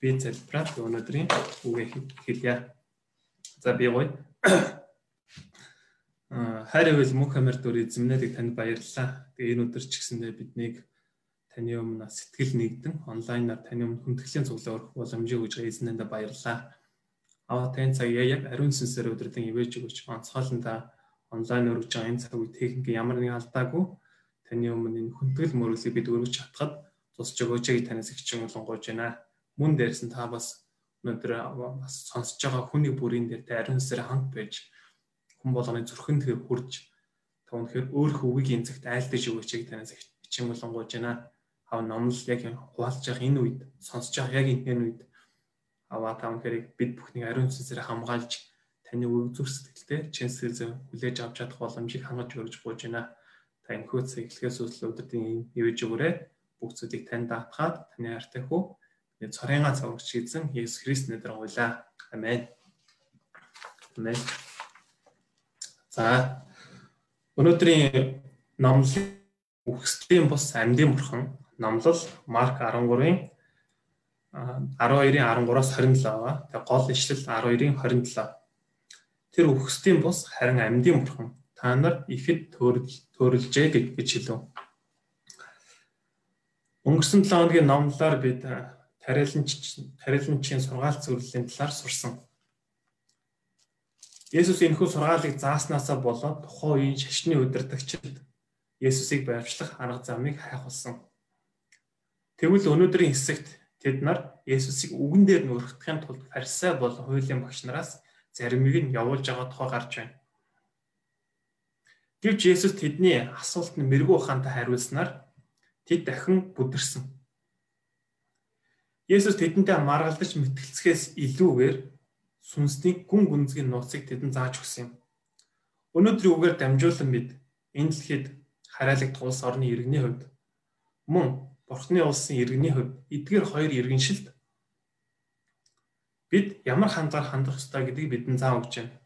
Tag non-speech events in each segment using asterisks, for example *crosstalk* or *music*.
би залбираад өнөөдрийн үгээ хэлье. За би гоё. Аа *coughs* хайр ивэл мөнх амар дүр эзэмнэдэг танд баярлалаа. Тэгээ энэ өдөр ч гэсэндээ биднийг таны өмнө сэтгэл нэгдэн онлайнаар таны өмнө хүндэтгэлийн цуглаа өрөх боломжийг өгж байгаа эзнэндээ баярлалаа. Аа тань цагаа яг ариун сүнсээр өдрөдөн ивэж өгч онцгойлонда онлайн өргөж байгаа энэ цаг үе техник ямар нэгэн алдаагүй таны өмнө энэ хүндэтгэл мөрөглийг бид өргөж чадхад тусч өгөөч танаас их чинь болонгойж байна. Мөн дээрсэн та бас өнөөдөр бас сонсож байгаа хүний бүрийн дээр та ариун сүнсээр хамт байж хүн болгоны зүрхэнд хурж та үнэхээр өөр хөвгийг энэ цагт айлдаж өгөөч танаас хичээн болонгойж байна. Хав номлол яг хуваалж явах энэ үед сонсож явах яг энэ үед аваа та үнэхээр бид бүхнийг ариун сүнсээр хамгаалж таны үг зүр сэтгэлтэй чин сэтгэл хүлээж авч чадах боломжийг хангаж өргөж гуйж байна. Та энэ хөөц эхлэхээс үл өдрийн ивэж өгөөрэй. Бүх зүйлийг тань даатгаад таны хайртай хүү цорынгаа цаврагч эзэн Есүс Христ нэрээр гуйлаа. Амен. Амен. За өнөөдрийн номлын үхсдийн бус амьдын бурхан номлол Марк 13-ын 12-ын 13-аас 27 байгаа. Тэгээ гол ишлэл 12-ын 27. Тэр үхсдийн бус харин амьдын бурхан та нар ихэд төрөлжээ гэж хэлв. Өнгөрсөн 7 хоногийн номлолоор бид тариаланч тариаланчийн сургаалт зөвлөлийн талаар сурсан. Есүс энэхүү сургаалыг зааснасаа болоод тухайн үеийн шашны удирдагчид Есүсийг баримтлах арга замыг хайхулсан. Тэгвэл өнөөдрийн хэсэгт тэд нар Есүсийг үгэн дээр нүргэтгэхийн тулд фарисей болон хуулийн багш нараас заримыг нь явуулж байгаа тухай гарч байна. Гэвч Есүс тэдний асуултанд мэрэгүү ухаантай хариулснаар тэд дахин бүдэрсэн. Есүс тэдэнтэй маргалдаж мэтгэлцэхээс илүүгээр сүнсний гүн гүнзгий нууцыг тэдэнд зааж өгсөн юм. Өнөөдрийн үгээр дамжуулан бид энэ дэлхийд хараалагдах улс орны иргэний хувьд мөн Бурхны улсын иргэний хувьд эдгээр хоёр иргэншилд бид ямар хандлаар хандах ёстой гэдгийг бидэнд зааж өгч байна.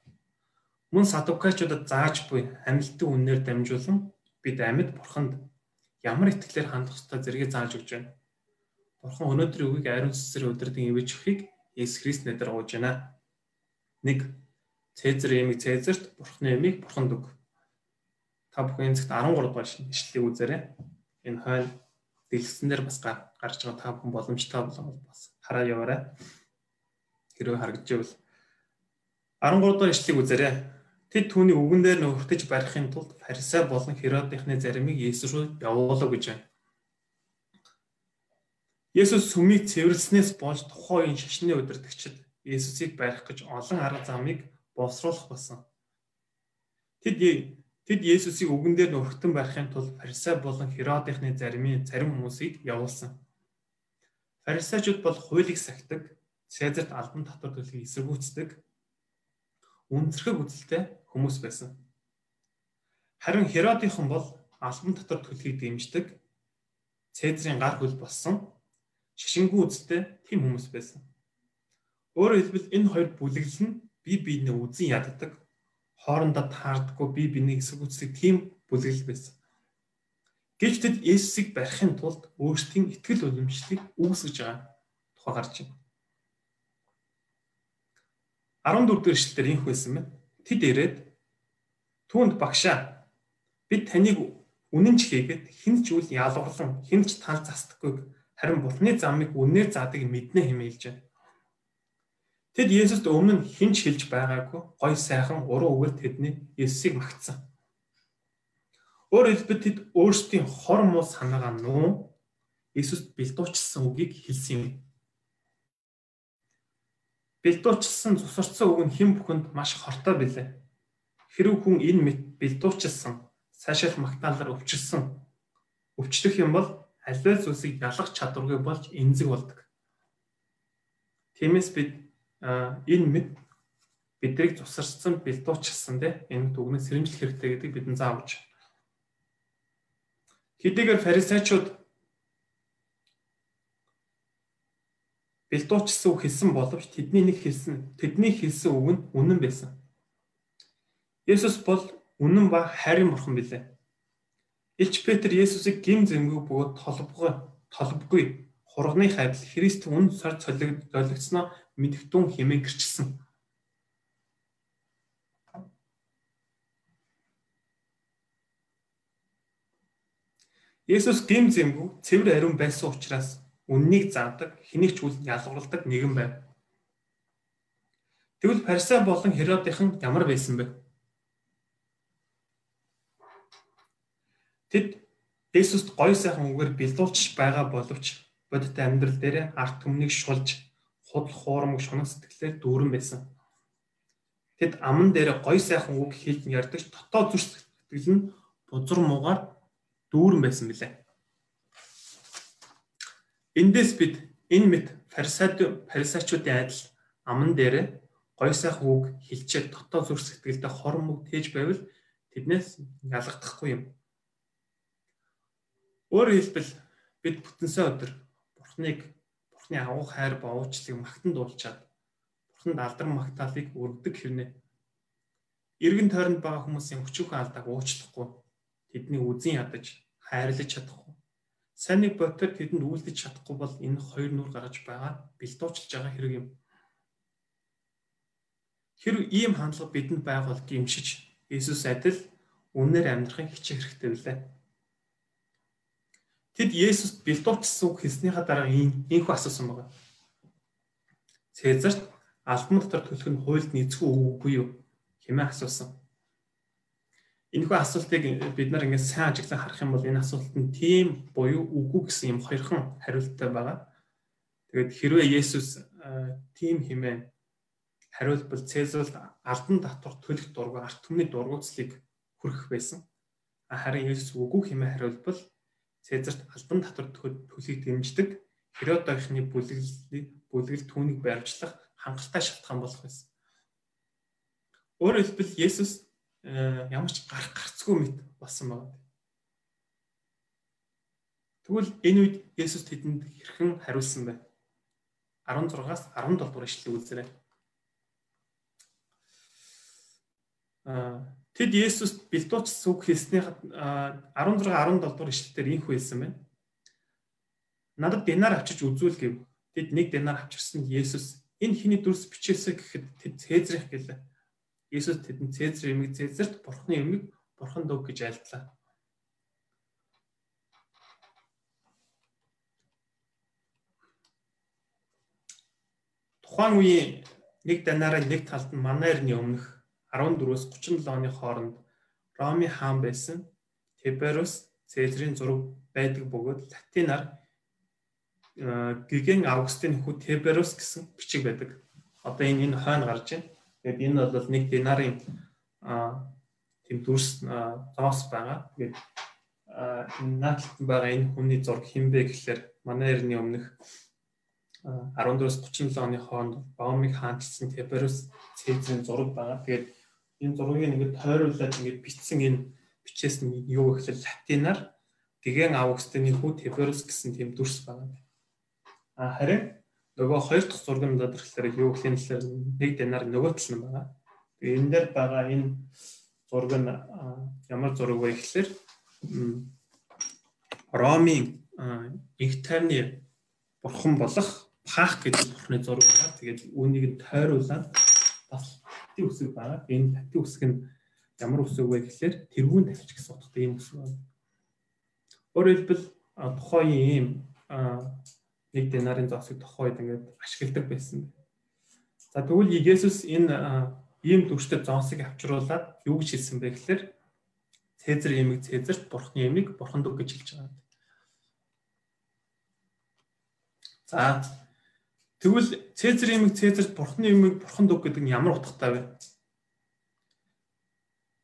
Мөн садукачуудад зааж буй амилтын үнээр дамжуулан бид амьд Бурханд ямар итгэлээр хандах ёстой зэргийг зааж өгч байна. Бурхан өнөөдрийн үгийг ариун сүнсээр өдөрдөн ивэж өгөхийг Есүс Христ нэрээр гуйж байна. 1. Цэзэр ямиг Цэзэрт, Бурханы ямиг Бурханд өг. Та бүхэн энэ цагт 13 дугаар ишлэлийг үзээрэй. Энэ хойно дэлгэсэн дээр бас гарч байгаа та бүхэн боломжтой бол бас хараа яваарай. Хэрвээ харагдж байвал 13 дугаар ишлэлийг үзээрэй. Тэд түүний үгэн дээр нөхөртөж барихын тулд фарисей болон Херодийнхны заримыг Есүс рүү явуулаа гэж байна. Есүс сүмийг цэвэрлснээс болж тухайн үеийн шашны удирдагчид Есүсийг барих гэж олон арга замыг боловсруулах болсон. Тэд тэд Есүсийг үгэн дээр нөрхтөн барихын тулд фарисей болон Херодийнхны заримын зарим хүмүүсийг явуулсан. Фарисеучуд бол хуулийг сахидаг, Цезарт албан татвар төлөхийг эсэргүүцдэг, үнцэрхэг үзэлтэй хүмүүс байсан. Харин Херодийнхан бол албан татвар төлөхийг дэмждэг, Цезарын гар хөл болсон шашингүй үзэлтэй тийм хүмүүс байсан. Өөрөөр хэлбэл энэ хоёр бүлэглэл нь бие биенээ үзэн яддаг, хоорондоо таардаггүй бие биенийг эсэргүүцдэг тийм бүлэглэл байсан. Гэвч тэд Есүсийг барихын тулд өөрсдийн итгэл үнэмшлийг үүсгэж байгаа тухай гарч байна. 14 дэх эшлэлээр инх байсан байна. Тэд ирээд түүнд багшаа бид таныг үнэн ч хийгээд хэн ч үл ялгарлан хэн ч тал застдаггүйг харин Бурхны замыг үнээр заадаг мэднэ хэмээлж байна. Тэд Есүст өмнө хинч хэлж байгаагүй гой сайхан уруу үгээр тэдний Есүсийг магтсан. Өөрөөр хэлбэл тэд өөрсдийн хор муу санаагаа нуу Есүст бэлдуучилсан үгийг хэлсэн юм. Бэлдуучилсан цусарсан үг нь хэн бүхэнд маш хортой билээ. Хэрв хүн энэ мэт бэлдуучилсан, цаашаал магтаалаар өвчилсөн өвчлөх юм бол аливаа зүйлсийг ялах чадваргүй болж эмзэг болдог. Тиймээс бид энэ мэд бидрийг тусарсан бэлдуучилсан те энэ дүгнээс сэрэмжлэх хэрэгтэй гэдэг бидэнд заавч. Хэдийгээр фарисеучуд бэлдуучилсан үг хэлсэн боловч тэдний нэг хэлсэн тэдний хэлсэн үг нь үнэн байсан. Есүс бол үнэн ба хайрын бурхан билээ. Илч Петр Есүсийг гин зэмгүй бөгөөд толбогоо толбгүй хурганы хайдал Христ үн сар цолигдсоноо мэдгдүүн хэмээн гэрчилсэн. Есүс гим зэмгүй цэвэр ариун байсан учраас үннийг заадаг, хэнийг ч үл ялгарладаг нэгэн байв. Тэгвэл Парисей болон Херодийнхан ямар байсан бэ? Тэд Есүст гоё сайхан үгээр бэлдүүлж байгаа боловч бодит амьдрал дээр арт түмнийг шулж худал хуурмаг шунаг сэтгэлээр дүүрэн байсан. Тэд аман дээр гоё сайхан үг хэлж ярьдаг дотоод зүрх сэтгэл нь бузар муугаар дүүрэн байсан билээ. Эндээс бид энэ мэд фарисеуд фарисеучуудын адил аман дээр гой сайхан үг хилчээд дотоод зүрх сэтгэлдээ хорон мөг тээж байвал тэднээс ялгагдахгүй юм. Өөрөөр хэлбэл бид бүтэнсэ өдөр Бурхныг Бурхны агуу хайр ба уучлалыг магтан дуулчаад Бурханд алдар магтаалыг өргөдөг хэрнээ. Иргэн тойронд байгаа хүмүүсийн өчүүхэн алдааг уучлахгүй тэдний үзэн ядаж хайрлаж чадахгүй. Сайныг ботор тэдэнд үйлдэж чадахгүй бол энэ хоёр нүр гаргаж байгаа бэлдуучилж байгаа хэрэг юм. Хэрв ийм хандлага бидэнд бол гимшиж Иесус адил үнээр амьдрахын хичээх хэрэгтэй билээ. Тэд Есүст бэлдуучсан үг хэлснийхаа дараа ийм энхүү асуусан байна. Цэзарт албан дотор төлөх нь хуульд нийцгүй үгүй юу хэмээн асуусан. Энэхүү асуултыг бид нар ингээд сайн ажиглан харах юм бол энэ асуулт нь тийм буюу үгүй гэсэн юм хоёрхан хариулттай байгаа. Тэгээд хэрвээ Есүс тийм хэмээн хариулбал Цэзарт алдан татвар төлөх дургу арт түмний дургуцлыг хүргэх байсан. Харин Есүс үгүй хэмээн хариулбал Цэзарт албан татвар төлөхийг дэмждэг Херодоохны бүлэглэл бүлэгэл түүнийг баримтлах хангалттай шалтгаан болох байсан. Өөрөөр хэлбэл Есүс Э, ямар ч гарах гарцгүй мэт болсон байгаа. Тэгвэл энэ үед Есүс тэдэнд хэрхэн хариулсан бэ? 16-аас 17 дугаар ишлэлийг үзээрэй. Аа тэд Есүст бэлдууч сүг хэлсний 16 17 дугаар ишлэлээр ийхүү хэлсэн байна. Надад динар авчиж үзүүл гэв. Тэд нэг динар авчирсан Есүс энэ хиний дүрс бичээсэ гэхэд тэд цэзрэх гэлээ. Есүс тэдэнд Цэзар эмийг Цэзарт Бурхны эмийг Бурханд өг гэж айлдлаа. Тухайн үеийн нэг данаараа нэг талд нь Манайрны өмнөх 14-өөс 37 оны хооронд Роми хаан байсан Тиберус Цэзрийн зураг байдаг бөгөөд латинаар Гиген Августын хүү Тиберус гэсэн бичиг байдаг. Одоо энэ энэ хойно гарч байна. Тэгээд энэ бол нэг динарын тийм дүрс зоос байгаа. Тэгээд энэ наадлан байгаа энэ хүний зураг хинбэ гэхлээр манай эртний өмнөх 14-өөс 37 оны хооронд Баумыг хаанчилсан Тиберус Цэзрийн зураг байгаа. Тэгээд энэ зургийг ингээд тойруулаад ингээд бичсэн энэ бичээс нь юу гэхэл латинаар Гиген Августины хүү Тиберус гэсэн тийм дүрс байгаа. А харин нөгөө хоёр дахь зураг нь тодорхойлохоор юу гэхлийн талаар нэг динар нөгөө тал нь байгаа. Тэгээ энэ дээр байгаа энэ зураг нь ямар зураг вэ гэхэлэр Ромын их тайрны бурхан болох Пах гэдэг бурхны зураг байгаа. Тэгээд үүнийг нь тойруулаад бас тати үсэг байгаа. Энэ тати үсэг нь ямар үсэг вэ гэхэлэр тэрүүн тавьчих гэсэн утгатай юм үсэг байна. Өөрөөр хэлбэл тухайн ийм нэг динарын зоосыг тохойд ингээд ашигладаг байсан. За тэгвэл Есүс энэ ийм төвчтэй зоосыг авчруулад юу гэж хэлсэн бэ гэхээр Цэзэр эмийг Цэзэрт Бурхны эмийг Бурханд өг гэж хэлж байгаа. За тэгвэл Цэзэр эмийг Цэзэрт Бурхны эмийг Бурханд өг гэдэг нь ямар утгатай вэ?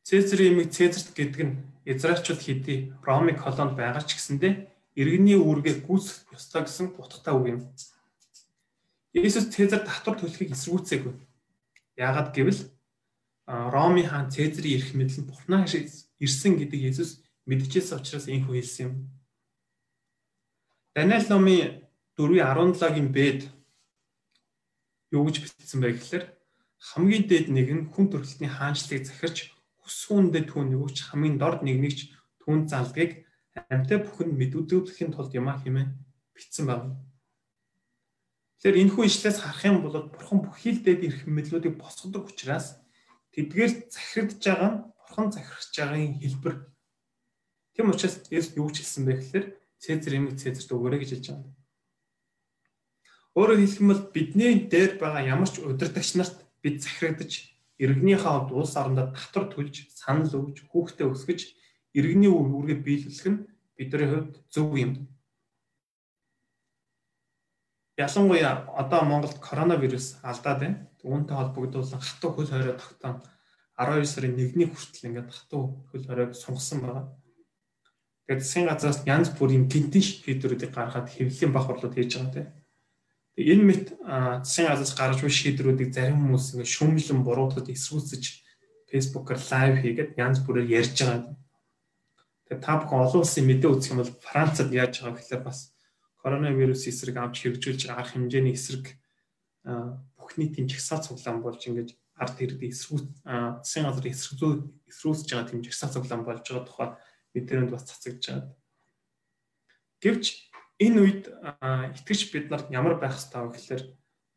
Цэзэр эмийг Цэзэрт гэдэг нь Израильчууд хэдий Роми колонд байгаа ч гэсэндэ иргэний үүргээ гүйцэх ёстой гэсэн утгатай үг юм. Есүс Цэзар татвар төлөхийг эсэргүүцээгүй. Яагаад гэвэл Роми хаан Цэзарын эрх мэдэл нь Бурхнаас ирсэн гэдэг Есүс мэдчихсэн учраас ийхүү хэлсэн юм. Даниэл номын 4:17-гийн бэд юу гэж бичсэн бэ гэхээр хамгийн дээд нэг нь хүн төрөлтний хаанчлалыг захирч хүсүүндээ түүн өгч хамгийн дорд нэгнийч түүн залдгийг амьтаа бүхэнд мэдүүлэхийн тулд юмаа хэмээн бичсэн байна. Тэгэхээр энэ хүү ишлээс харах юм бол бурхан бүхий л дээд ирэх мэдлүүдийг босгодог учраас тэдгээр захирагдж байгаа нь бурхан захирагч байгаагийн хэлбэр. Тийм учраас Есүс юу ч хэлсэн бэ гэхээр Цэзэр эмэг Цэзэрт өгөөрэй гэж хэлж байгаа. Өөрөөр хэлэх юм бол бидний дээр байгаа ямар ч удирдагч нарт бид захирагдаж иргэнийхээ хувьд улс орондоо татвар төлж, санал өгж, хүүхдээ өсгөж, иргэний үүргээ биелүүлэх нь бидний хувьд зөв юм. Ялангуяа одоо Монголд коронавирус алдаад байна. Үүнтэй холбогдуулан хатуу хөл хорой тогтоон 12 сарын 1-ний хүртэл ингээд хатуу хөл хоройг сунгасан байгаа. Тэгээд засгийн газраас янз бүрийн гинтэн шийдвэрүүдийг гаргаад хэвлэлийн бах орлууд хийж байгаа тийм. Энэ мэт засгийн газраас гарч буй шийдвэрүүдийг зарим хүмүүс ингээд шүүмжлэн буруудад эсрүүцэж Facebook-оор лайв хийгээд янз бүрээр ярьж байгаа. Тэгээд та бүхэн олон улсын мэдээ үзэх юм бол Францад яаж байгаа гэхээр бас коронавирус эсрэг авч хэрэгжүүлж арга хэмжээний эсрэг бүх нийтийн жагсаа цуглаан болж ингээд ард иргэд эсрүүц засгийн газар эсрэгзүү эсрүүцж байгаа тийм жагсаа цуглаан болж байгаа тухай мэдээнд бас цацагдж байгаа. Гэвч энэ үед итгэж бид нарт ямар байх ёстой вэ гэхээр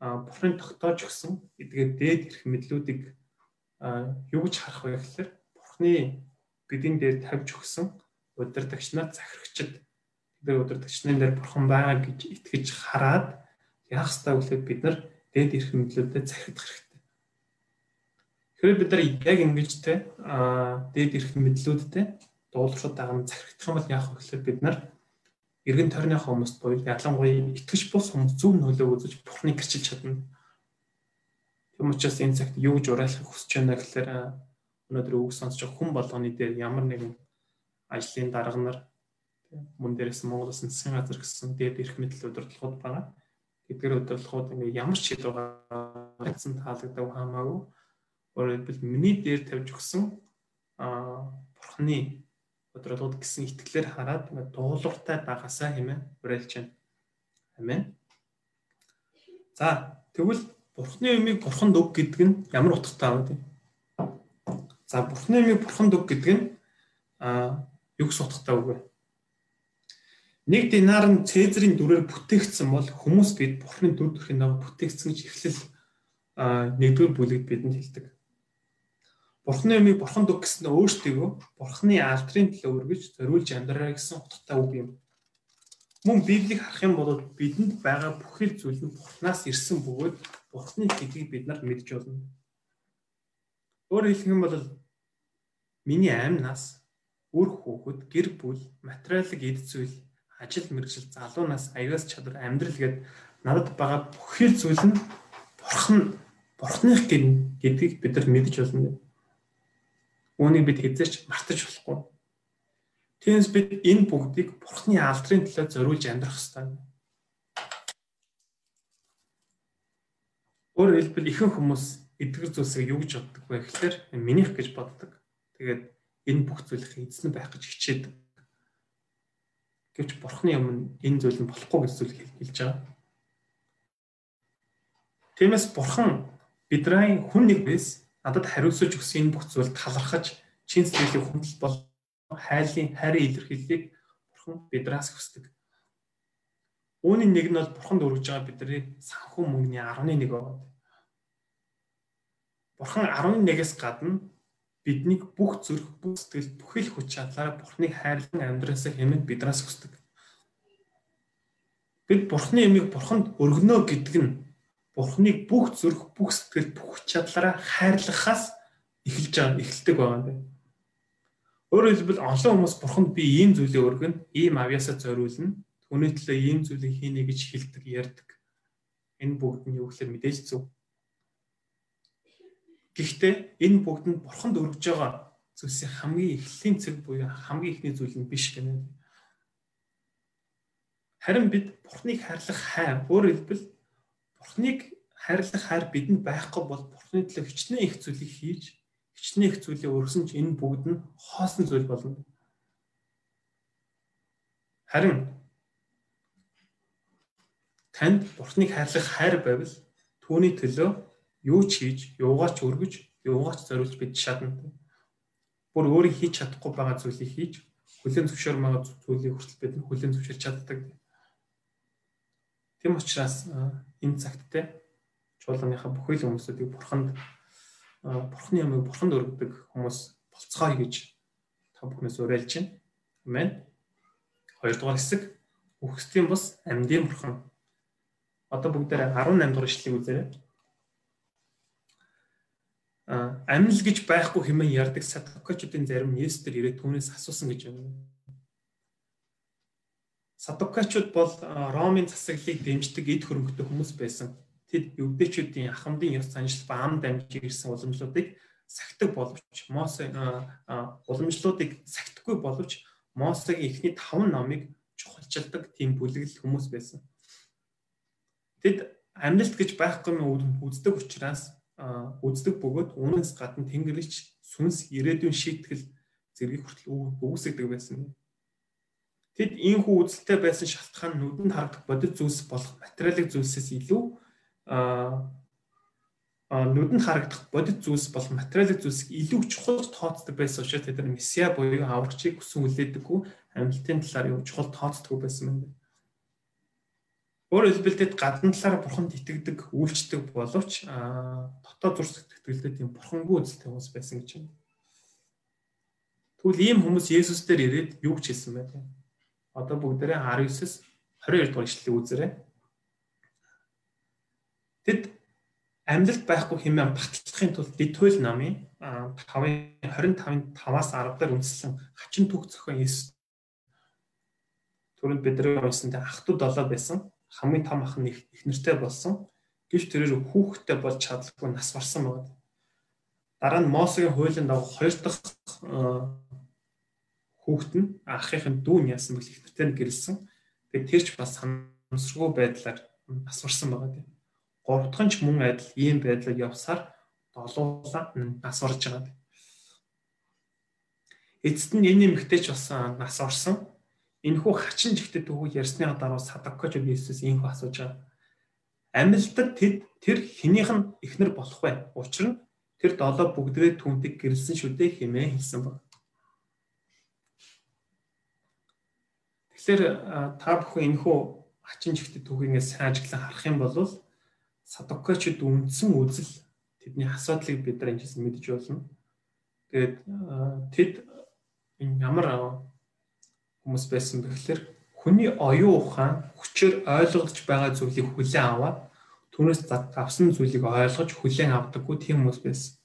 Бурхны тогтоож өгсөн эдгээр дээд эрх мэдлүүдийг юу гэж харах вэ гэхээр Бурхны бидний дээр тавьж өгсөн удирдагч нар захирагчд тэр удирдагч нарын дээр Бурхан байгаа гэж итгэж хараад яах ёстой вэ гэхээр бид нар дээд эрх мэдлүүдэд захирагдах хэрэгтэй. Тэгэхээр бид нар яг ингэж те дээд эрх мэдлүүдтэй дуулууршаад байгаа нь захирагдах юм бол яах вэ гэхээр бид нар эргэн тойрны хүмүүст буюу ялангуяа итгэж бус хүмүүс зөв нөлөө үзэж Бурхныг гэрчилж чадна. Тэм учраас энэ цагт юу гэж уриалахыг хүсэж байна гэхээр өнөөдөр үг сонсож байгаа хүн болгоны дээр ямар нэгэн ажлын дарга нар мөн дээрээс Монголоос засгийн газар гэсэн дээд эрх мэдэл удирдлагууд байгаа. Тэдгээр удирдлагууд ингээ ямар ч шийдвэр гаргасан таалагдав хамаагүй. Өөрөөр хэлбэл миний дээр тавьж өгсөн а бурхны өдрөлгүүд гэсэн итгэлээр хараад дуулууртай багасаа хэмээн уриалж байна. Амен. За тэгвэл бурхны юмыг бурханд өг гэдэг нь ямар утгатай вэ? За бурхны юмыг бурханд өг гэдэг нь а юу гэсэн утгатай үг вэ? Нэг динар нь Цэзрийн дүрээр бүтээгдсэн бол хүмүүс бид бурхны дүр төрхийн дагуу бүтээгдсэн гэж эхлэл нэгдүгээр бүлэгт бидэнд хэлдэг. Бурхны юмыг бурханд өг нь өөртөө бурхны алдрын төлөө өргөж зориулж амьдраа гэсэн утгатай үг юм. Мөн Библийг харах юм бол бидэнд байгаа бүхэл зүйл нь Бурханаас ирсэн бөгөөд Бурхны гэдгийг бид нар мэдж болно. Өөрөөр хэлэх юм бол миний амнаас үр хүүхэд, гэр бүл, материалын эд зүйл, ажил мэргэжил, залуунаас аяас чадвар, амьдрал гээд надад байгаа бүхэл зүйл нь Бурхан Бурхных гэдгийг бид нар мэдж болно. Үүнийг бид хэзээч мартаж болохгүй. Тиймээс бид энэ бүгдийг Бурхны алдрын төлөө зориулж амьдрах ёстой. Өөрөөр хэлбэл ихэнх хүмүүс эдгэр зүйлсийг юу гэж боддог вэ гэхээр минийх гэж боддог. Тэгээд энэ бүх зүйлх эзэн байх гэж хичээдэг. Гэвч Бурхны өмнө энэ зүйл нь болохгүй гэж зүйл хэлж байгаа. Тиймээс Бурхан бидний хүн нэг бис надад хариуцуулж өгсөн энэ бүх зүйл талархаж чин сэтгэлийн хүндэл бол хайлын хайрын илэрхийллийг бурхан бидраас хүсдэг. Үүний нэг нь бол бурханд өргөж байгаа бидний санхүү мөнгөний 11 байгаа. Бурхан 11-ээс гадна биднийг бүх зүрх, бүх сэтгэл, бүхэл хүч чадлаараа бурхныг хайрлан амьдраасаа хэмээн бидраас хүсдэг. Бид бурхны ямиг бурханд өргөнө гэдэг нь Бурхныг бүх зүрх, бүх сэтгэл, бүх чадлаараа хайрлахаас эхэлж байгаа эхэлдэг байгаа юм. Өөрөөр хэлбэл олон хүмүүс Бурханд би ийм зүйлээ өргөн, ийм авьяасаа зориулна, түүний төлөө ийм зүйлийг хийнэ гэж хэлдэг, ярьдаг. Энэ бүгд нь юу гэхээр мэдээж зөв. Гэхдээ энэ бүгд нь Бурханд өргөж байгаа зүйлсийн хамгийн эхлэлийн цэг буюу хамгийн ихний зүйл нь биш гэнэ. Харин бид Бурхныг хайрлах хай, өөрөөр хэлбэл Бурхныг хайрлах хайр бидэнд байхгүй бол Бурхны төлөө хичнээн их зүйлийг хийж, хичнээн их зүйлийг өргөсөн ч энэ бүгд нь хоосон зүйл болно. Харин танд Бурхныг хайрлах хайр байвал түүний төлөө юу ч хийж, юугаач өргөж, юугаач зориулж бид шатна. Бүр өөрийн хийж чадахгүй байгаа зүйлийг хийж, хүлэн зөвшөөрмөг зүйлийг хүртэл бид хүлэн зөвшөөрч чаддаг. Тэм учраас энэ цагт те чуулганыхаа бүхэл хүмүүсүүдийг бурханд бурхны ямыг бурханд өргөдөг хүмүүс болцгоё гэж та бүхнээс уриалж байна. Амен. Хоёрдугаар хэсэг үхсдийн бус амьдын бурхан. Одоо бүгдээр 18 дугаар ишлэгийг үзээрэй. А амьл гэж байхгүй хэмээн ярддаг садукачуудын зарим Есүсээр ирээд түүнээс асуусан гэж байна. Садукачууд бол Ромын засаглалыг дэмждэг эд хөрөнгөтэй хүмүүс байсан. Тэд евдээчүүдийн ахмадын ёс заншил ба ам дамжиж ирсэн уламжлуудыг сахидаг боловч Мосе уламжлуудыг сахидаггүй боловч Мосегийн эхний 5 номыг чухалчилдаг тийм бүлэгэл хүмүүс байсан. Тэд амьдлт гэж байхгүй юм үздэг учраас үздэг бөгөөд үүнээс гадна Тэнгэрлэгч сүнс ирээдүйн шийтгэл зэргийг хүртэл үгүйсгдэг байсан. Тэд ийхүү үзэлтэй байсан шалтгаан нүдэнд харагдах бодит зүйлс болох материалын зүйлсээс илүү а нүдэнд харагдах бодит зүйлс болох материалын зүйлсийг илүү чухал тооцдог байсан учраас тэд месиа буюу аврагчийг хүсэн үлээдэггүй амьлтын талаар юу чухал тооцдог байсан юм. Өөрөөр хэлбэл тэд гадна талаар бурханд итгэдэг, үйлчдэг боловч дотоод зурс сэтгэлдээ тийм бурхангүй үзэлтэй хүмүүс байсан гэж байна. Тэгвэл ийм хүмүүс Есүс дээр ирээд юу ч хэлсэн байх юм. Одоо бүгдээрээ 19-с 22 дугаар ишлэлийг үзээрэй. Тэд амьдлт байхгүй хэмээн батлахын тулд Дитхөл намын 5-ын 25-ын 5-аас 10 дээр үндэслэн хачин түүх зохион Есүс түрүүнд бидний уншсантай ах トゥ долоо байсан хамгийн том ах нь их нэртэй болсон. Гэвч тэрээр хүүхэдтэй болж чадлаггүй нас барсан байна. Дараа нь Мосегийн хуулийн дагуу хоёр дахь хүүхэд нь ахын дүүн яасан бэл их нэртэй гэрэлсэн. Тэгээд тэр ч бас санамсргүй байдлаар нас барсан байгаа тийм. Гурав дахь нь ч мөн адил ийм байдлаар явсаар долуулаа нас орж байгаа. Эцэст нь энэ эмэгтэй ч бас нас орсон энэхүү хачин жигтэй дүүг ярьсны дараа садаккоч Иесус ийхүү асууж байгаа. Амьлдад тэд тэр хэнийх нь эхнэр болох вэ? Учир нь тэр долоо бүгдрээ түнтэг гэрэлсэн шүү дээ хэмээн хэлсэн баг. Тэгэхээр та бүхэн энэхүү хачин жигтэй дүүгээс сайн ажиглан харах юм бол садаккочд үндсэн үзэл тэдний асуудлыг бид нар энэ мэдэж болно. Тэгээд тэд ямар хүмүүс байсан бэхлээр хүний оюун ухаан хүчээр ойлгож байгаа зүйлийг хүлээн аваад түүнээс авсан зүйлийг ойлгож хүлээн авдаггүй тийм хүмүүс байсан.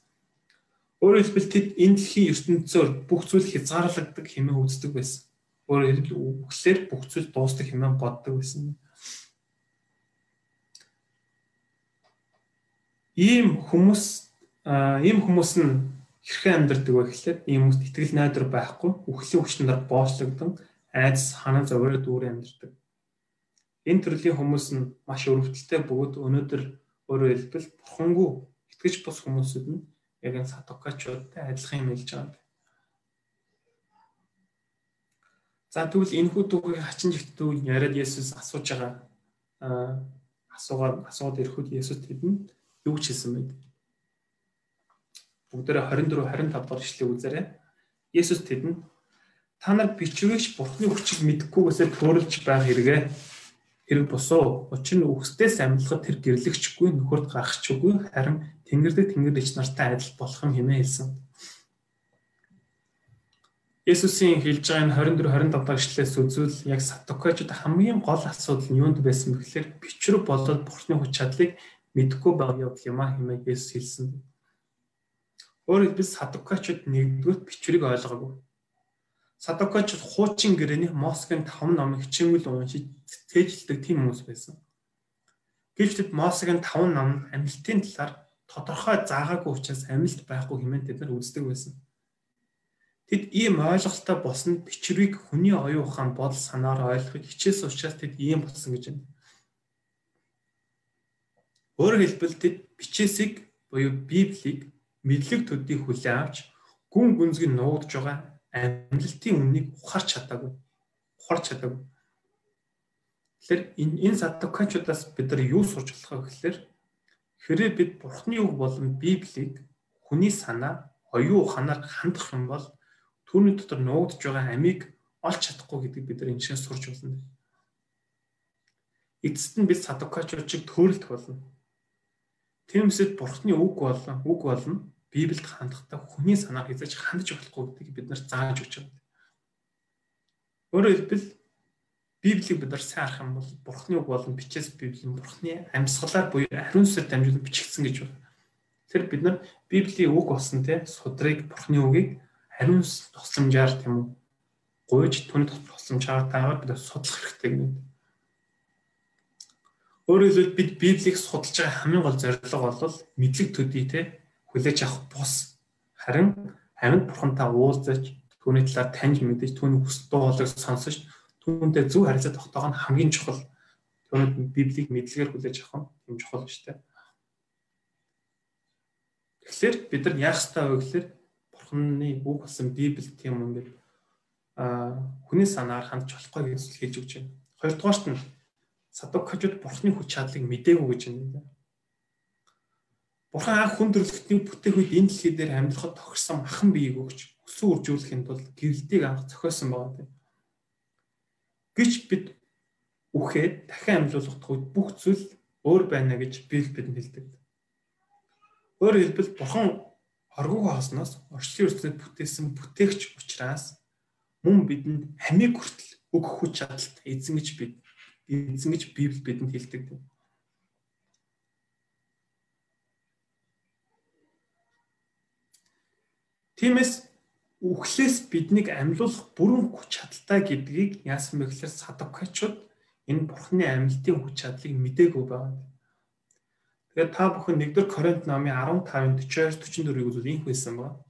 Өөрөөр хэлбэл тэд энэ дэлхийн ертөнцөөр бүх зүйл хязгаарлагддаг хэмээн үздэг байсан. Өөрөөр хэлбэл үгээр бүх зүйл дуустдаг хэмээн боддог байсан. Ийм хүмүүс ийм хүмүүс нь хэрхэн амьдардаг вэ гэхлээр ийм хүмүүст итгэл найдар байхгүй, үхлийн хүчнээр нар боочлогдсон, айдас ханаа зовроо дүүрэн амьдардаг. Энэ төрлийн хүмүүс нь маш өрөвдөлтэй бөгөөд өнөөдөр өөрөөр хэлбэл бурхангүй итгэж бус хүмүүсүүд нь яг энэ садокачуудтай адилхан юм хэлж байгаа. За тэгвэл энэ хүү дүүгийн хачин жигт дүү яриад Есүс асууж байгаа асуугаад асууад ирэхэд Есүс тэдэнд юу ч хэлсэн байд бүгдээрээ 24 25 дахь ишлэгийг үзээрэй. Есүс тэдэнд та нар бичвэрийгч Бурхны хүчийг мэдхгүйгээсээ төрөлж байх хэрэгэ хэрэг босоо. Учир нь үхсдээс амьдлахад тэр гэрлэгчгүй нөхөрт гарахчгүй харин Тэнгэрлэг Тэнгэрлэгч нартай адил болох юм хэмээн хэлсэн. Есүсийн хэлж байгаа энэ 24 25 дахь ишлээс үзвэл яг садукачд хамгийн гол асуудал нь юунд байсан бэ гэхээр бичвэр болоод Бурхны хүч чадлыг мэдхгүй байгаа явдал юм а хэмээн Есүс хэлсэн. Өөрөөр хэлбэл садукачууд нэгдүгээр бичвэрийг ойлгоогүй. Садукачууд хуучин гэрээний Мосгийн 5 номыг хичээнгүйл уншиж цээжилдэг тийм хүмүүс байсан. Гэвч тэд Мосгийн 5 ном амьлтын талаар тодорхой заагаагүй учраас амьлт байхгүй хэмээн тэд нар үздэг байсан. Тэд ийм ойлголттой болсон бичвэрийг хүний оюун ухаан бодол санаар ойлгохыг хичээсэн учраас тэд ийм болсон гэж байна. Өөрөөр хэлбэл тэд бичээсийг буюу Библийг мэдлэг төдийг хүлээн авч гүн гүнзгий нуудж байгаа амьдлтын үннийг ухаарч чадаагүй. Ухаарч чадаагүй. Тэгэхээр энэ энэ садукачудаас бид нар юу сурч болох вэ гэхээр хэрэг бид Бурхны үг болон Библийг хүний санаа, оюун ухаанаар хандах юм бол түүний дотор нуудж байгаа амийг олж чадахгүй гэдэг бид нар энэ шиг сурч болно. эцэст нь бид садукачууд шиг төрөлт болно. Тиймээсээ бурхны үг болон үг болно Библиэд хандахтаа хүний санаа хязгаарч хандж болохгүй гэдгийг бид нар зааж өгч байгаа. Өөрөөр хэлбэл Библийг бид нар сайн харах юм бол бурхны үг болон бичээс Библийн бурхны амьсгалаар буюу ариун сүрээр дамжуулан бичигдсэн гэж байна. Тэр бид нар Библийн үг болсон те судрыг бурхны үгийг ариун тусламжаар тийм үү гуйж түүний тусламжаар таагаад бид судлах хэрэгтэй гэдэг. Өөрөөр хэлбэл бид Библийг судалж байгаа хамгийн гол зорилго бол мэдлэг төдий те хүлээж авах бус харин амьд бурхантай уулзаж түүний талаар таньж мэдэж түүний хүсэл дуулыг сонсож түүнтэй зөв харилцаа тогтоох нь хамгийн чухал. Түүнд Библийг мэдлэгээр хүлээж авах нь юм чухал шүү дээ. Тэгэхээр бид нар яах ёстой вэ гэхээр бурханы үг болсон Библи тийм юм ингээд а хүний санаар хандж болохгүй гэж хэлж өгч байна. Хоёрдугаарт нь садукчууд бурхны хүч чадлыг мдээгүй гэж байна. Бурхан анх хүн төрлөختний бүтээх үед энэ дэлхий дээр амьдрахад тохирсон махан биеийг өгч өсөн үржүүлэхийн тулд гэрэлтийг анх зохиосон байгаа тийм. Гэж бид үхээд дахин амьлуулах үед бүх зүйл өөр байна гэж Библи бидэнд хэлдэг. Өөрөөр хэлбэл Бурхан оргууг хаосноос орчлын ертөнцид бүтээсэн бүтээгч учраас мөн бидэнд амийг хүртэл өгөх хүч чадалтай эзэн гэж бид эзэн гэж Библи бидэнд хэлдэг. Тиймээс үхлээс биднийг амьлуулах бүрэн хүч чадалтай гэдгийг яасан бэ гэхээр садукачууд энэ бурхны амьлтын хүч чадлыг мдээгүй байгаа. Тэгээд та бүхэн 1-р Коринт номын 15-ын 42-44-ийг үзвэл инх байсан байна.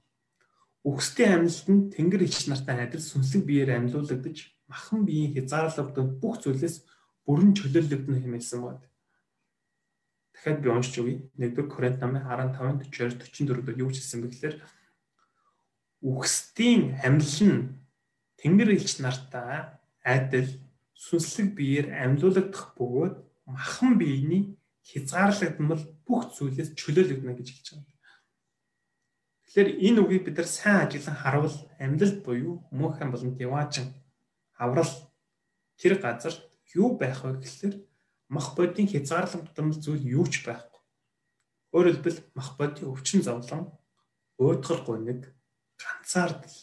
Үхсдийн амьлалт нь тэнгэр ич нартай адил сүнслэг биеэр амьлуулагдаж махан биеийн хязгаарлагдсан бүх зүйлээс бүрэн чөлөөлөгдөн хэмээсэн байна. Дахиад би уншиж өгье. 1-р Коринт намын 15-ын 42 44-д юу хэлсэн бэ гэхээр үхсдийн амьлал нь тэнгэр ич нартай адил сүнслэг биеэр амьлуулагдах бөгөөд махан биений хязгаарлагдмал бүх зүйлээс чөлөөлөгдөнө гэж хэлж байгаа. Тэгэхээр энэ үгийг бид нар сайн ажиглан харуул амьлалт буюу мөнхөн болон диваажин аврал тэр газар юу байх вэ гэхээр мах бодийн хязгаарлагдсан зүйл юу ч байхгүй. Өөрөөр хэлбэл мах бодийн өвчин зовлон, уйдгар гуниг, ганцаардл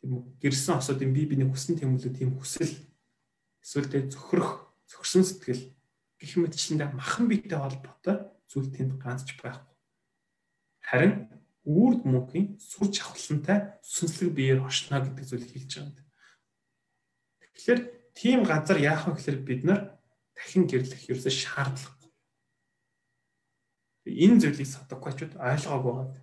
тийм гэрсэн осуудын бие биений хүссэн тэмүүлүү тийм хүсэл эсвэл тэ зөвхөрөх, зөвхөрсөн сэтгэл гэх мэтчлэндээ махан биетэй холбоотой зүйл тэнд ганцч байхгүй. Харин үрд мөнхийн сүр чавхлантай сүнслэг биеэр оршно гэдэг зүйлийг хэлж байгаа юм. Тэгэхээр тийм газар яах вэ гэхээр бид нар дахин гэрлэх ерөөсөө шаардлагагүй. Энэ зүйлийг садукачууд ойлгоогүй байгаа.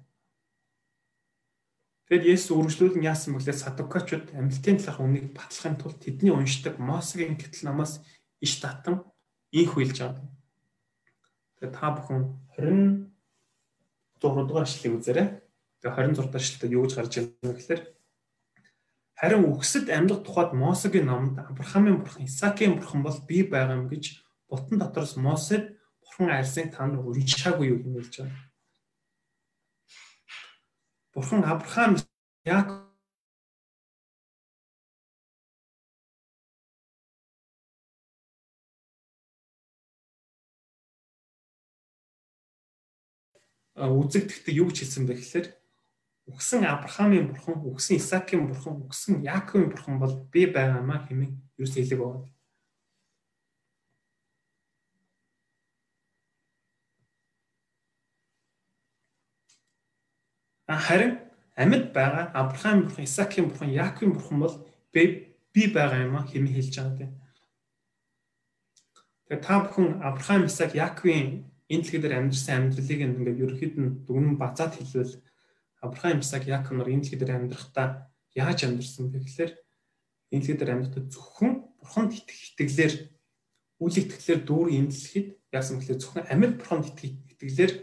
Тэгэд Есүс үргэлжлүүлэн яасан бэ гэхээр садукачууд амьлтын талах үнийг батлахын тулд тэдний уншдаг Мосегийн гэтэл намаас иш татан инх үйлж байгаа. Тэгээд та бүхэн 20 6 дугаар эшлэлийг үзээрэй. Тэгээ 26 дугаар эшлэлд юу гэж гарч байна гэхээр харин үхсэд амьдах тухайд Мосегийн номонд Авраамийн бурхан, Исаакийн бурхан бол би байгаа юм гэж бутан дотроос Мосед бурхан альсыг танд уншаагүй юу хэмээлж байна. Бурхан Авраам яг үзэгдэхдээ юу гэж хэлсэн бэ гэхээр үгсэн Авраамийн бурхан, үгсэн Исаакийн бурхан, үгсэн Яаковын бурхан бол би байгаамаа хэмээн юус хэлэг байгаа. Харин амьд байгаа Авраамийн бурхан, Исаакийн бурхан, Яаковын бурхан бол би би байгаа юм а хэмээн хэлж байгаа. Тэгээ та бүхэн Авраам, Исаак, Яаковын энэ дэлхий дээр амьдсан амьдралыг ингээд ерөөхдөө нь дүгнэн базаад хэлвэл Авраам, Исаак, Яаков нар энэ дэлхий дээр амьдрахдаа яаж амьдсан бэ гэхээр энэ дэлхий дээр амьдрахдаа зөвхөн бурханд итгэлээр үл итгэлээр дүүр энэ дэлхийд яасан гэхээр зөвхөн амьд бурханд итгэлээр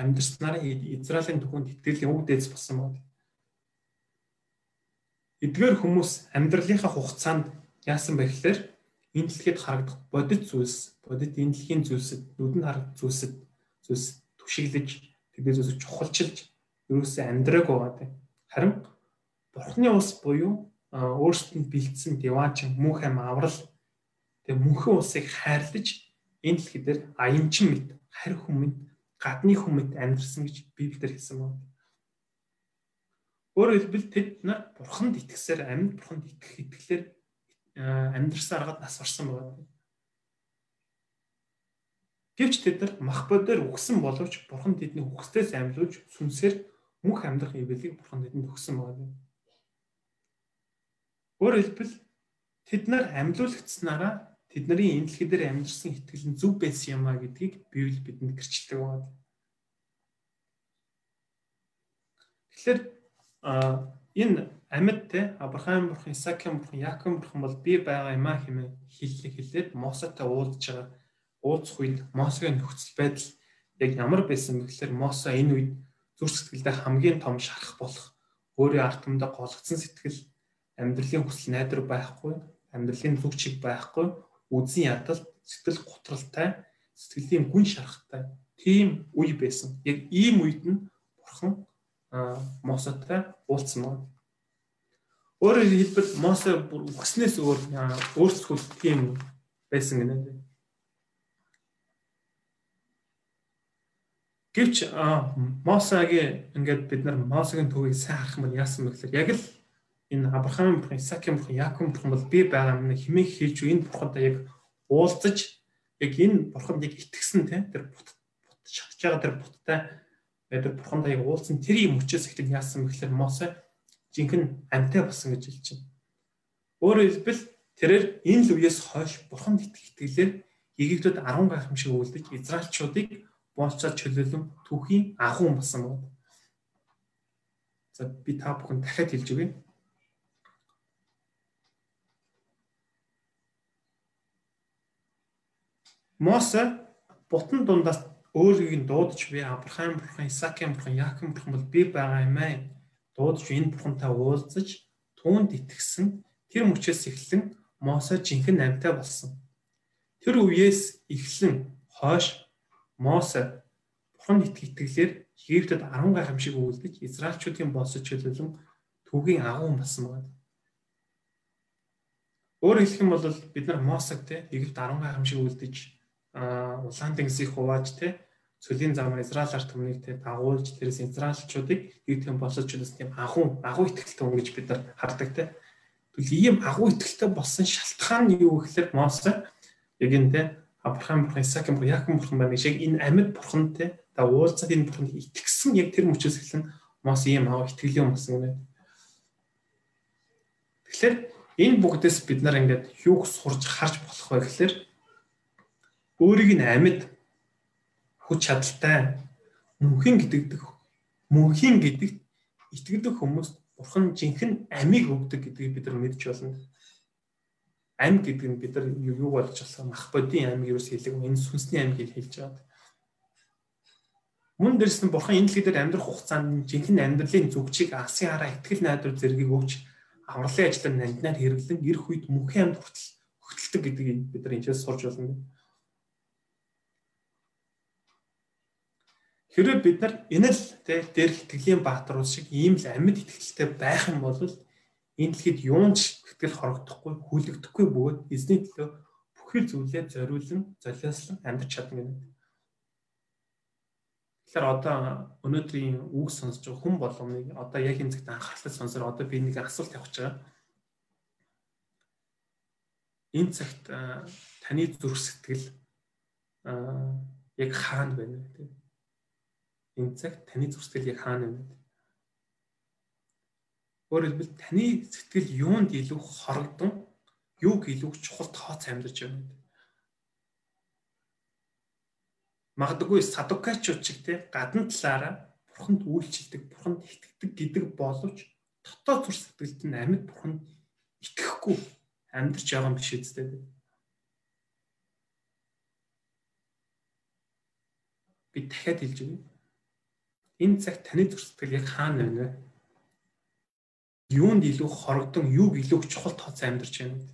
амьдснараа Израилийн түүхэнд итгэлийн үг дээдс болсон байна. Эдгээр хүмүүс амьдралынхаа хугацаанд яасан бэ гэхээр энэ дэлхийд харагдах бодит зүйлс, бодит энэ дэлхийн зүйлсэд нүдэнд харагдах зүйлсэд зүйлс түшиглэж, тэгээд зүйлс чухалчилж ерөөсөө амьдрааг байгаа. Харин Бурхны ус буюу өөрсдөнд бэлдсэн диваачин мөнх ам аврал Тэгээ мөнхөн улсыг хайрлаж энэ дэлхий дээр аянчин мэт, харь хүмүүнд, гадны хүмүүнд амьдэрсэн гэж Библиэлд хэлсэн байна. Өөрөөр хэлбэл тэд нар бурханд итгэсээр амьд бурханд итгэх итгэлээр амьдрсан аргад нас орсон байна. Гэвч тэд нар мах бодоор үгсэн боловч бурхан тэдний үгстээс амьлуулж сүнсээр мөнх амьдрах ивэлийг бурхан тэдэнд өгсөн байна. Өөрөөр хэлбэл тэд нар амьлуулагдсанараа тэдний энэ дэлхий дээр амьдсан итгэл нь зөв байсан юм а гэдгийг Библи бидэнд гэрчилдэг байна. Тэгэхээр энэ амьд те Авраам бурхан, Исаакийн бурхан, Яаков бурхан бол би байгаа юм а хэмээн хэллэг хэлээд Мосотой уулзж байгаа. Уулзах үед Мосогийн нөхцөл байдал яг ямар байсан бэ гэхээр Мосо энэ үед зүр сэтгэлдээ хамгийн том шарах болох өөрийн ард түмдээ голгцсон сэтгэл амьдралын хүсэл найдвар байхгүй, амьдралын зүг чиг байхгүй, үзэн ядалт, сэтгэл гутралтай, сэтгэлийн гүн шарахтай тийм үе байсан. Яг ийм үед нь бурхан Мосотой уулзсан байна. Өөрөөр хэлбэл Мосе бүр өгснээс өөр өөрсдөө тийм байсан гэнэ. Гэвч Мосагийн ингээд бид нар Мосегийн төвийг сайн харах юм яасан бэ гэхээр яг л энэ Авраам бурхан, Исаакийн бурхан, Яаков бурхан бол би байгаа юм хэмээх хийж энэ бурхантай яг уулзаж яг энэ бурханд яг итгэсэн тэр бут шатж байгаа тэр буттай тэр бурхантай яг уулзсан тэр юм хүчээс ихтэй яасан бэ гэхээр Мосе жинхэнэ амьтаа болсон гэж хэлж байна. Өөрөөр хэлбэл тэрээр энэ л үеэс хойш бурханд итгэх итгэлээр Египтод 10 гайхамшиг үлдэж Израильчуудыг боолцоод чөлөөлөн түүхийн агуун болсон байна. За би та бүхэн дахиад хэлж өгье. Мосе бутан дундаас өөрийг нь дуудаж би Авраам бурхан, Исаакийн бурхан, Яаков бурхан бол би байгаа юм аа. Дуудаж энэ бурхантай уулзаж түүнд итгэсэн тэр мөчөөс эхлэн Мосе жинхэнэ амьтаа болсон. Тэр үеэс эхлэн хойш Мосе бурханд итгэх итгэлээр Египтэд 10 гайхамшиг үйлдэж Израильчүүдийн босож чөлөөлөн түүгийн агуун болсон байна. Өөрөөр хэлэх юм бол бид нар Мосег те Египт 10 гайхамшиг үйлдэж улаан тэнгисийг хувааж те цөлийн замаар Израиль ард түмнийг те дагуулж тэрээс Израильчуудыг Египтийн босож чөлөөс тийм агуу агуу итгэлтэй хүн гэж бид нар хардаг те. Тэгвэл ийм агуу итгэлтэй болсон шалтгаан нь юу гэхээр Мосе яг энэ те Авраам бурхан, Исаакийн бурхан, Яаков бурхан байна шиг энэ амьд бурхан те та уулзаад энэ бурханд итгэсэн яг тэр мөчөөс эхлэн Мосе ийм агуу итгэлийн болсон гэнэ. Тэгэхээр энэ бүгдээс бид нар ингээд юуг сурж харж болох вэ гэхээр өөрийг нь амьд хүч чадалтай мөнхийн гэдэгдэх мөнхийн гэдэгт итгэдэг хүмүүст бурхан жинхэнэ амийг өгдөг гэдгийг бид нар мэдж болно. Ам гэдэг нь бид нар юу болж болох мах бодийн ам гэрээс хэлэг энэ сүнсний ам гэж хэлж байгаа. Мөн дэрс нь бурхан энэ дэлхий дээр амьдрах хугацаанд жинхэнэ амьдралын зүгчийг алсын хараа итгэл найдвар зэргийг өгч авралын ажлаар нандинаар хэрэглэн ирэх үед мөнхийн амьд хүртэл хөтэлдэг гэдгийг бид нар энэчээс сурж болно. Хэрвээ бид нар энэ л дээр итгэлийн баатар ус шиг ийм л амьд итгэлтэй байх юм бол энэ дэлхийд юунч итгэл хорогдохгүй, хүлэгдэхгүй бөгөөд эзний төлөө бүхэл зүйлээ зориулан, золиослон амьдарч чадна гэнэ. Тэгэхээр одоо өнөөдрийн үг сонсож байгаа хүн болгоныг одоо яг энэ цагт анхаарлаа сонсоор одоо би нэг асуулт явууж байгаа. Энэ цагт таны зүрх сэтгэл яг хаана байна вэ? Энэ цагт таны зүрхсэтгэл яг хаана байна? Өөрөөр хэлбэл таны сэтгэл юунд илүү хорогдсон, юуг илүү чухал тооц амьдарч байна вэ? Магадгүй садукачууд чиг те гадна талаараа бурханд үйлчилдэг, бурханд итгэдэг гэдэг боловч дотоод зүрх сэтгэлд нь амьд бурханд итгэхгүй амьдарч байгаа юм биш үстэй. би дахиад хэлж өгье энэ цагт таны зүрхсэтгэл яг хаана байна вэ? Юунд илүү хорогдон, юуг илүү чухал тооцоо амьдарч байна вэ?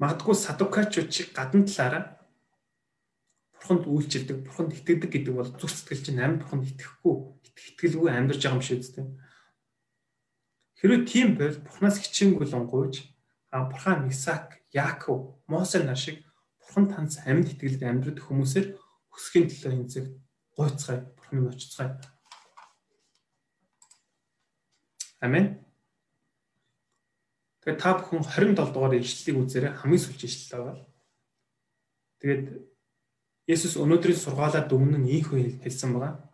Магадгүй садукачууд чи гадна талаараа бурханд үйлчилдэг, бурханд итгэдэг гэдэг бол зүрх сэтгэл чинь амьд бурханд итгэхгүй, итгэлгүй амьдарч байгаа юм шиг үстэй. Хэрвээ тийм байвал бурхнаас хичээнгүйлэн гуйж Авраам, Исаак, Яаков, Мосе нар шиг бурхан танц амьд итгэлд амьдрэх хүмүүсээр өсөхийн төлөө энэ гойцгаая. Бурханы очицгаая. Амен. Тэгээд та бүхэн 27 дугаар ишлэлийг үзээрэй хамгийн сүүлч ишлэл байгаа. Тэгээд Есүс өнөөдрийн сургаалаад өмнө нь ийхүү хэлсэн байгаа.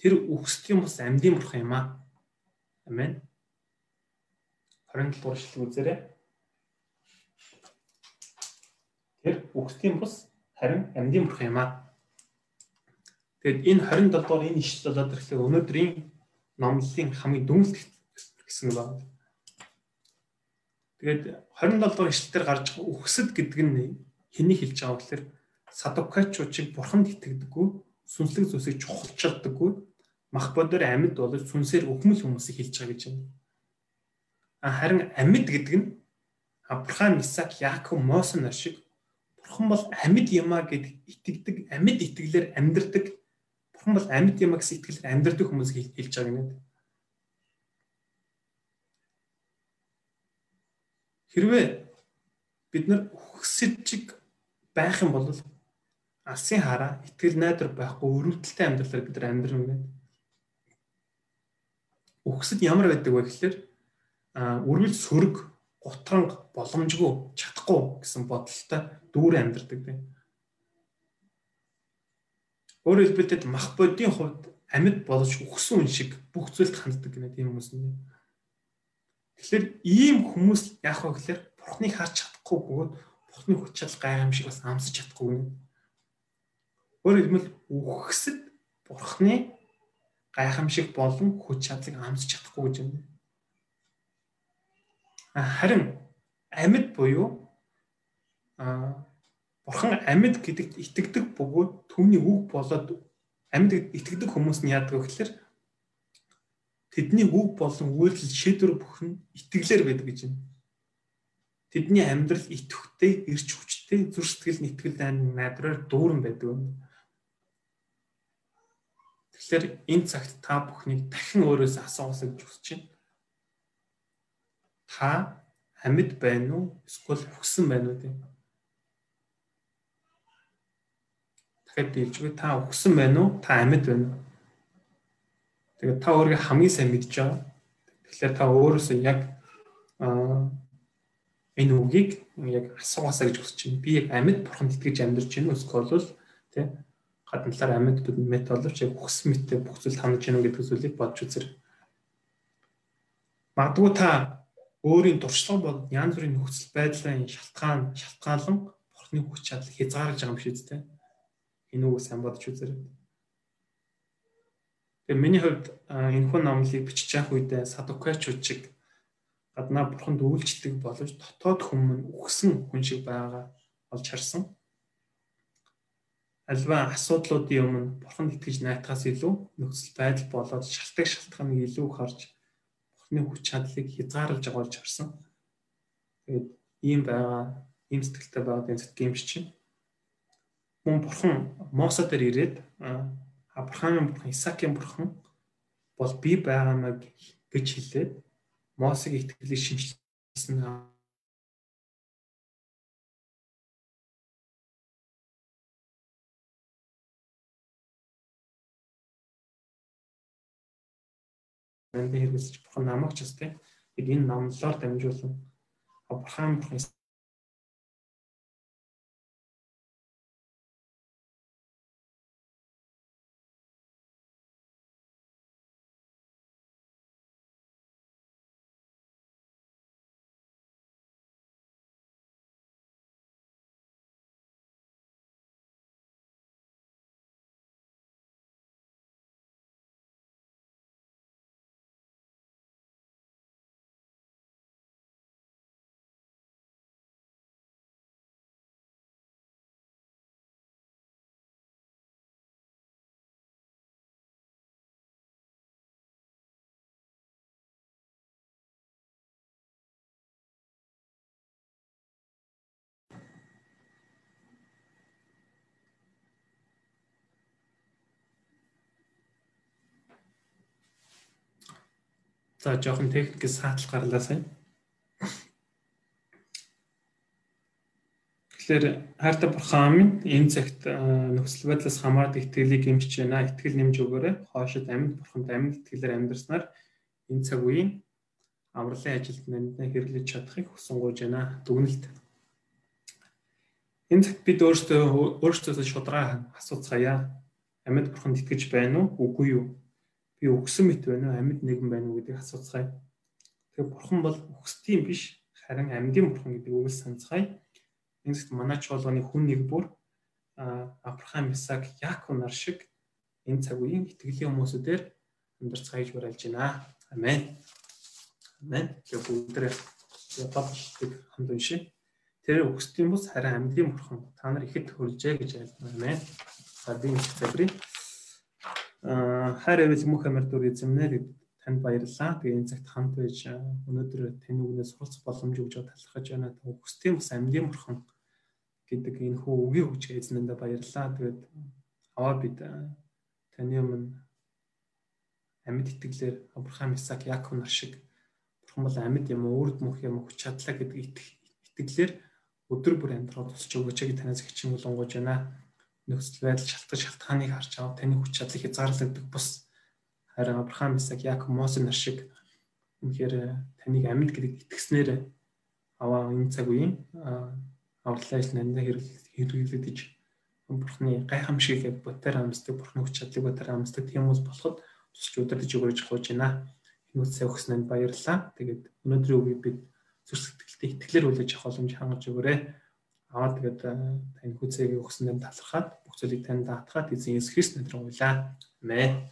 Тэр үхсдийн бас амьдын бурхан юм аа. Амен. 27 дугаар ишлэл үзээрэй. Тэр үхсдийн бус харин амьдын бурхан юм аа. Тэгэд энэ 27 дугаар энэ ишлэл болоод ирэхлээр өнөөдрийн номлолын хамгийн дүнэлт гэсэн байна. Тэгээд 27 дугаар ишлэлээр гарч байгаа үхсэд гэдэг нь хэнийг хэлж байгаа гэхээр садукачуудыг бурханд итгэдэггүй, сүнслэг зүйлсийг чухалчилдаггүй, мах бодоор амьд болж сүнсээр өхмөл хүмүүсийг хэлж байгаа гэж байна. Харин амьд гэдэг нь Авраам, Исаак, Яаков, Мосе нар шиг бурхан бол амьд юмаа гэд итгэдэг, амьд итгэлээр амьдрдаг Бурхан бол амьд юм гэсэн итгэлээр амьдрэх хүмүүс хэлж байгаа юм. Хэрвээ бид нар өгсөжиг байх юм бол алсын хараа итгэл найдар байхгүй өрөвдөлтэй амьдралаар бид нар юм байна. Өгсөд ямар байдаг вэ гэхээр үргэлж сөрөг, гутранг, боломжгүй, чадахгүй гэсэн бодолтой дүүрэн амьдрдаг тийм Өөрөөр хэлбэл мах бодийн хувьд амьд болж өгсөн хүн шиг бүх зүйлд ханддаг гэнэ тийм хүмүүс нь. Тэгэхээр ийм хүмүүс яах вэ гэхээр бурхныг харж чадахгүй бөгөөд бурхны хүч чадал гайхамшиг бас амсаж чадахгүй гэнэ. Өөрөөр хэлбэл үхсэд бурхны гайхамшиг болон хүч чадлыг амсаж чадахгүй гэж юм. Харин амьд буюу а Бурхан амьд гэдэгт итгэдэг бөгөөд түүний үг болоод амьд итгэдэг хүмүүс нь яадаг вэ гэхээр тэдний үг болон үйлдэл шийдвэр бүхэн итгэлээр байдаг гэж байна. Тэдний амьдрал итгэвтэй, эрч хүчтэй, зүр сэтгэл нэтгэл дайн надраар дүүрэн байдаг юм. Тэгэхээр энэ цагт та бүхнийг дахин өөрөөсөө асуусаа гэж хүсэж байна. Та амьд байна уу? Эсвэл хүссэн байна уу тийм? Дахиад дийлжгүй та өгсөн байна уу? Та амьд байна уу? Тэгээд та өөрийгөө хамгийн сайн мэдж байгаа. Тэгэхээр та өөрөөсөө яг энэ үгийг яг асуугаасаа гэж хүсэж байна. Би яг амьд бурханд итгэж амьдарч байна уу? Эсвэл бол тий гадна талаар амьд мэт боловч яг өгсөн мэттэй бүх зүйл таньж байна гэдэг зүйлийг бодж үзэр. Магадгүй та өөрийн туршлага бол янз бүрийн нөхцөл байдлын шалтгаан шалтгаалan бурхны хүч чадал хязгаарлаж байгаа юм шиг үстэй энэ үг сайн бодож үзээрэй. Тэгээ миний хувьд энэ хүн номлыг бичиж явах үедээ садукачууд шиг гаднаа бурханд үйлчлдэг боловч дотоод хүмүүс үхсэн хүн шиг байгаа болж харсан. Альва асуудлуудын өмнө бурханд итгэж найтахаас илүү нөхцөл байдал болоод шалтгаан шалтгааныг илүү харж бурхны хүч чадлыг хязгаарлаж байгаа болж харсан. Тэгээд ийм байгаа, ийм сэтгэлтэй байгаа энэ сэтгэм чинь мөн бурхан Мосе дээр ирээд Авраамын бурхан, Исаакийн бурхан бол би байгаамаа гэж хэлээд Мосег итгэлийг шинжилсэн энд хэрэгсэж бурхан намайг ч бас тийм. Энэ номлоор дамжуулан Авраам бурхан За жоохон техникээс саатлах гарлаа сайн. Тэгэхээр хайртай бурхан минь энэ цагт нөхцөл байдлаас хамаардаг итгэлийг гэмшиж байна. Итгэл нэмж өгөөрэй. Хоошид амьд бурханд амьд итгэлээр амьдрснаар энэ цаг үеийн авралын ажилд нандинаа хэрэглэж чадахыг хүсэн гуйж байна. Дүгнэлт. Энэ цагт бид өөрсдөө өөрсдөөсөө шудраа асууцгаая. Амьд бурханд итгэж байна уу? Үгүй юу? Би өгсөн мэт байна уу? Амьд нэгэн байна уу гэдгийг асууцгаая. Тэгэхээр бурхан бол өгсдийн биш, харин амьдын бурхан гэдэг үгээс санацгаая энэ зөвхт манай чуулганы хүн нэг бүр Авраам, Исаак, Яаков нар шиг энэ цаг үеийн итгэлийн хүмүүсүүдээр амьдарцгааж барайлж байна. Амен. Амен. Яг бүгдээ ятааддаг хамт уншия. Тэр өгсдийн бус харин амьдын бурхан та нар ихэд хөржээ гэж айлтна. Амен. За би энэ цагрыг хайр эвэл мөх амар дүр эзэмнэ танд баярлалаа. Тэгээ энэ цагт хамт байж өнөөдөр тань үгнээс суралцах боломж өгж талархаж байна. Өгсдийн бус амьдын бурхан гэдэг энэ хүү үгийн өгч эзнэндээ баярлалаа. Тэгээд аваа бид таны өмнө амьд итгэлээр Авраам, Исаак, Яаков нар шиг бурхан бол амьд юм уу, үрд мөх юм хүч чадлаа гэдэг итгэлээр өдөр бүр амьдрал тусч өгөөч гэж танаас хичээн болонгож байна. Нөхцөл байдал шалтгаан шалтгааныг харж аваад таны хүч чадлыг хязгаарлагддаг бус харин Авраам, Исаак, Яаков, Мосе нар шиг үнэхээр таныг амьд гэдэг итгэснээр аваа энэ цаг үеийн авралын ажил нандаа хэрэглэгдэж бурхны гайхамшиг яг ботер амсдаг бурхны хүч чадлыг ботер амсдаг тийм үс болоход тусч удирдах өгөөж гоож байна. Энэ үсээ өгснөнд баярлалаа. Тэгээд өнөөдрийн үгийг бид зүрх сэтгэлтэй итгэлээр хүлээж авах боломж хангаж өгөөрэй. Аа тэгээд тань хүзээг өгснөнд талархаад бүх зүйлийг тань даатгаад эзэн Есүс Христ нэрээр уйлаа. Амен.